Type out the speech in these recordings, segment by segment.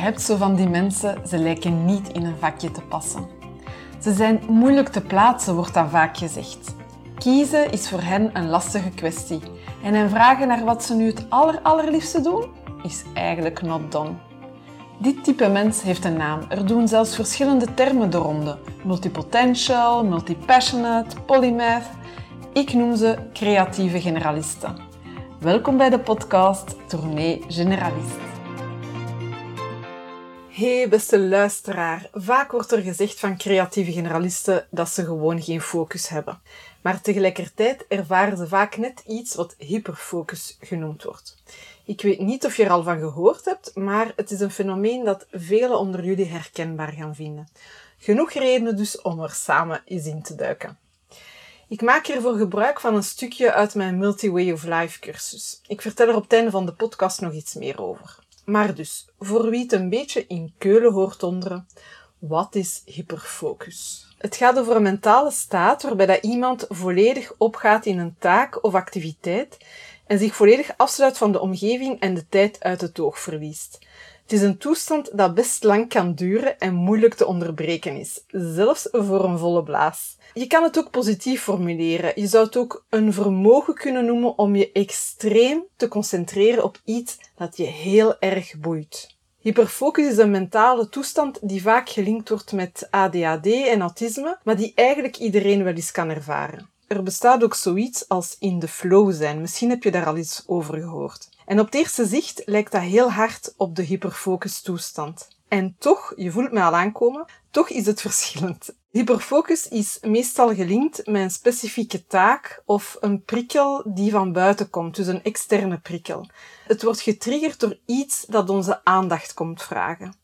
hebt zo van die mensen, ze lijken niet in een vakje te passen. Ze zijn moeilijk te plaatsen, wordt dan vaak gezegd. Kiezen is voor hen een lastige kwestie. En hen vragen naar wat ze nu het aller, allerliefste doen, is eigenlijk not done. Dit type mens heeft een naam. Er doen zelfs verschillende termen de ronde. Multipotential, multipassionate, polymath. Ik noem ze creatieve generalisten. Welkom bij de podcast Tournee Generalist. Hey beste luisteraar, vaak wordt er gezegd van creatieve generalisten dat ze gewoon geen focus hebben. Maar tegelijkertijd ervaren ze vaak net iets wat hyperfocus genoemd wordt. Ik weet niet of je er al van gehoord hebt, maar het is een fenomeen dat velen onder jullie herkenbaar gaan vinden. Genoeg redenen dus om er samen eens in te duiken. Ik maak hiervoor gebruik van een stukje uit mijn Multi-Way of Life cursus. Ik vertel er op het einde van de podcast nog iets meer over. Maar dus, voor wie het een beetje in keulen hoort onderen, wat is hyperfocus? Het gaat over een mentale staat waarbij dat iemand volledig opgaat in een taak of activiteit en zich volledig afsluit van de omgeving en de tijd uit het oog verliest. Het is een toestand dat best lang kan duren en moeilijk te onderbreken is, zelfs voor een volle blaas. Je kan het ook positief formuleren. Je zou het ook een vermogen kunnen noemen om je extreem te concentreren op iets dat je heel erg boeit. Hyperfocus is een mentale toestand die vaak gelinkt wordt met ADHD en autisme, maar die eigenlijk iedereen wel eens kan ervaren. Er bestaat ook zoiets als in de flow zijn. Misschien heb je daar al iets over gehoord. En op het eerste zicht lijkt dat heel hard op de hyperfocus toestand. En toch, je voelt me al aankomen, toch is het verschillend. Hyperfocus is meestal gelinkt met een specifieke taak of een prikkel die van buiten komt, dus een externe prikkel. Het wordt getriggerd door iets dat onze aandacht komt vragen.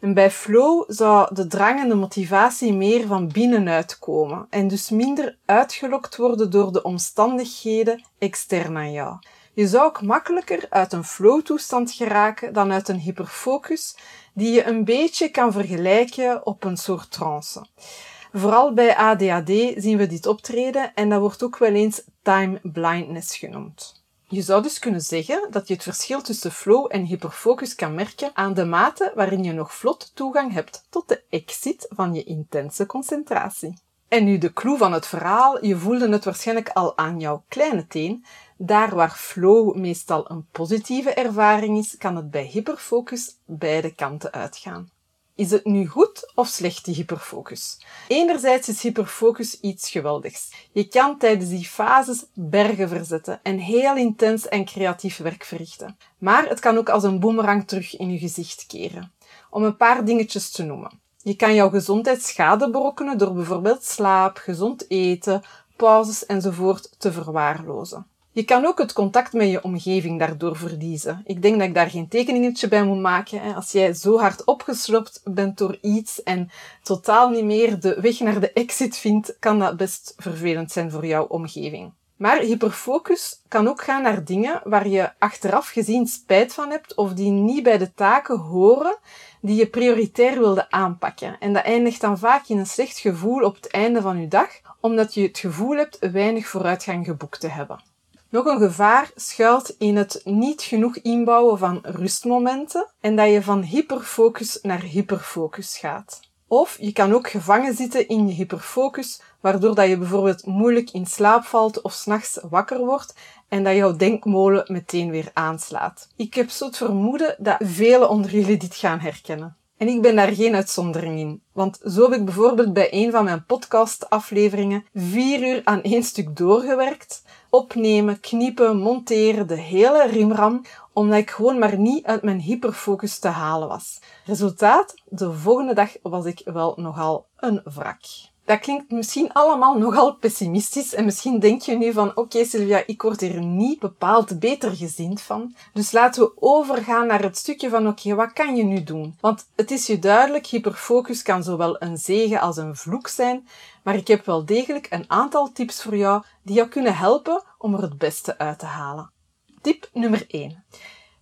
En bij flow zou de drang en de motivatie meer van binnenuit komen en dus minder uitgelokt worden door de omstandigheden extern aan jou. Je zou ook makkelijker uit een flow-toestand geraken dan uit een hyperfocus, die je een beetje kan vergelijken op een soort trance. Vooral bij ADHD zien we dit optreden en dat wordt ook wel eens time blindness genoemd. Je zou dus kunnen zeggen dat je het verschil tussen flow en hyperfocus kan merken aan de mate waarin je nog vlot toegang hebt tot de exit van je intense concentratie. En nu de clue van het verhaal, je voelde het waarschijnlijk al aan jouw kleine teen. Daar waar flow meestal een positieve ervaring is, kan het bij hyperfocus beide kanten uitgaan. Is het nu goed of slecht, die hyperfocus? Enerzijds is hyperfocus iets geweldigs. Je kan tijdens die fases bergen verzetten en heel intens en creatief werk verrichten. Maar het kan ook als een boemerang terug in je gezicht keren. Om een paar dingetjes te noemen. Je kan jouw gezondheid schade berokkenen door bijvoorbeeld slaap, gezond eten, pauzes enzovoort te verwaarlozen. Je kan ook het contact met je omgeving daardoor verliezen. Ik denk dat ik daar geen tekeningetje bij moet maken. Als jij zo hard opgeslopt bent door iets en totaal niet meer de weg naar de exit vindt, kan dat best vervelend zijn voor jouw omgeving. Maar hyperfocus kan ook gaan naar dingen waar je achteraf gezien spijt van hebt of die niet bij de taken horen die je prioritair wilde aanpakken. En dat eindigt dan vaak in een slecht gevoel op het einde van je dag, omdat je het gevoel hebt weinig vooruitgang geboekt te hebben. Nog een gevaar schuilt in het niet genoeg inbouwen van rustmomenten en dat je van hyperfocus naar hyperfocus gaat. Of je kan ook gevangen zitten in je hyperfocus, waardoor dat je bijvoorbeeld moeilijk in slaap valt of s'nachts wakker wordt en dat jouw denkmolen meteen weer aanslaat. Ik heb zo het vermoeden dat velen onder jullie dit gaan herkennen. En ik ben daar geen uitzondering in. Want zo heb ik bijvoorbeeld bij een van mijn podcastafleveringen vier uur aan één stuk doorgewerkt. Opnemen, kniepen, monteren, de hele rimram, omdat ik gewoon maar niet uit mijn hyperfocus te halen was. Resultaat, de volgende dag was ik wel nogal een wrak. Dat klinkt misschien allemaal nogal pessimistisch en misschien denk je nu van oké Sylvia, ik word hier niet bepaald beter gezind van. Dus laten we overgaan naar het stukje van oké, wat kan je nu doen? Want het is je duidelijk, hyperfocus kan zowel een zegen als een vloek zijn, maar ik heb wel degelijk een aantal tips voor jou die jou kunnen helpen om er het beste uit te halen. Tip nummer 1.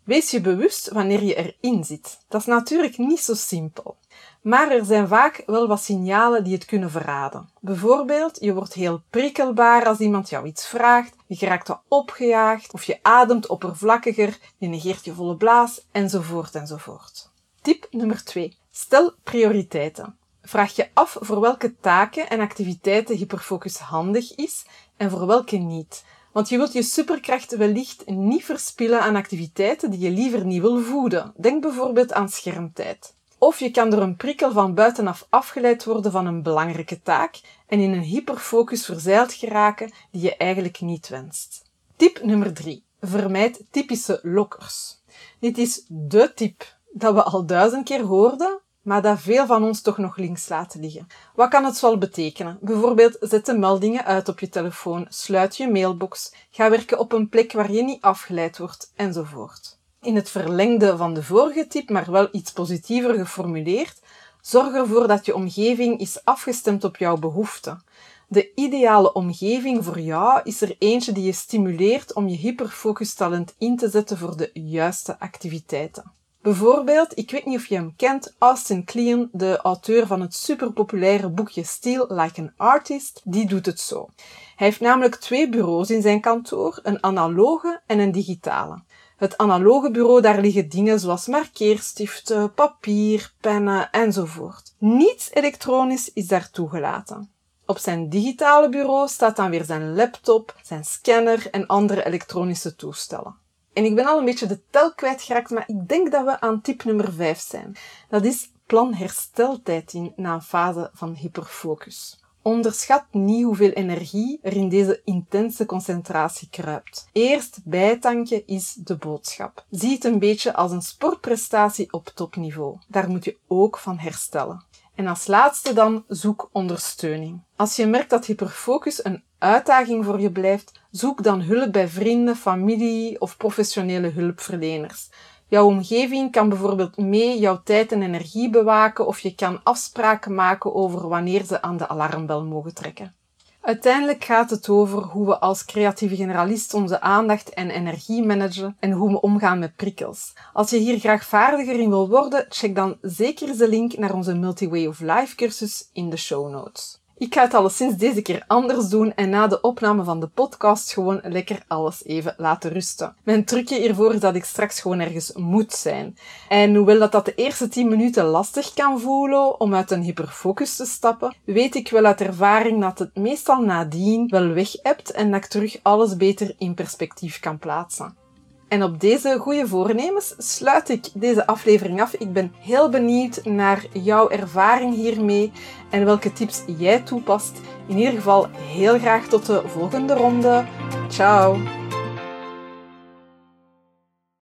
Wees je bewust wanneer je erin zit. Dat is natuurlijk niet zo simpel. Maar er zijn vaak wel wat signalen die het kunnen verraden. Bijvoorbeeld, je wordt heel prikkelbaar als iemand jou iets vraagt, je raakt wat opgejaagd, of je ademt oppervlakkiger, je negeert je volle blaas, enzovoort enzovoort. Tip nummer 2. Stel prioriteiten. Vraag je af voor welke taken en activiteiten hyperfocus handig is en voor welke niet. Want je wilt je superkracht wellicht niet verspillen aan activiteiten die je liever niet wil voeden. Denk bijvoorbeeld aan schermtijd. Of je kan door een prikkel van buitenaf afgeleid worden van een belangrijke taak en in een hyperfocus verzeild geraken die je eigenlijk niet wenst. Tip nummer 3. Vermijd typische lokkers. Dit is de tip dat we al duizend keer hoorden, maar dat veel van ons toch nog links laten liggen. Wat kan het zoal betekenen? Bijvoorbeeld, zet de meldingen uit op je telefoon, sluit je mailbox, ga werken op een plek waar je niet afgeleid wordt, enzovoort. In het verlengde van de vorige tip, maar wel iets positiever geformuleerd, zorg ervoor dat je omgeving is afgestemd op jouw behoeften. De ideale omgeving voor jou is er eentje die je stimuleert om je hyperfocustalent in te zetten voor de juiste activiteiten. Bijvoorbeeld, ik weet niet of je hem kent, Austin Kleon, de auteur van het superpopulaire boekje Steal Like an Artist, die doet het zo. Hij heeft namelijk twee bureaus in zijn kantoor, een analoge en een digitale. Het analoge bureau, daar liggen dingen zoals markeerstiften, papier, pennen enzovoort. Niets elektronisch is daar toegelaten. Op zijn digitale bureau staat dan weer zijn laptop, zijn scanner en andere elektronische toestellen. En ik ben al een beetje de tel kwijtgeraakt, maar ik denk dat we aan tip nummer 5 zijn. Dat is plan hersteltijd in na een fase van hyperfocus. Onderschat niet hoeveel energie er in deze intense concentratie kruipt. Eerst bijtanken is de boodschap. Zie het een beetje als een sportprestatie op topniveau. Daar moet je ook van herstellen. En als laatste dan zoek ondersteuning. Als je merkt dat hyperfocus een uitdaging voor je blijft, zoek dan hulp bij vrienden, familie of professionele hulpverleners. Jouw omgeving kan bijvoorbeeld mee jouw tijd en energie bewaken of je kan afspraken maken over wanneer ze aan de alarmbel mogen trekken. Uiteindelijk gaat het over hoe we als creatieve generalist onze aandacht en energie managen en hoe we omgaan met prikkels. Als je hier graag vaardiger in wil worden, check dan zeker de link naar onze Multi-Way of Life cursus in de show notes. Ik ga het alleszins deze keer anders doen en na de opname van de podcast gewoon lekker alles even laten rusten. Mijn trucje hiervoor is dat ik straks gewoon ergens moet zijn. En hoewel dat, dat de eerste 10 minuten lastig kan voelen om uit een hyperfocus te stappen, weet ik wel uit ervaring dat het meestal nadien wel weg hebt en dat ik terug alles beter in perspectief kan plaatsen. En op deze goede voornemens sluit ik deze aflevering af. Ik ben heel benieuwd naar jouw ervaring hiermee en welke tips jij toepast. In ieder geval heel graag tot de volgende ronde. Ciao!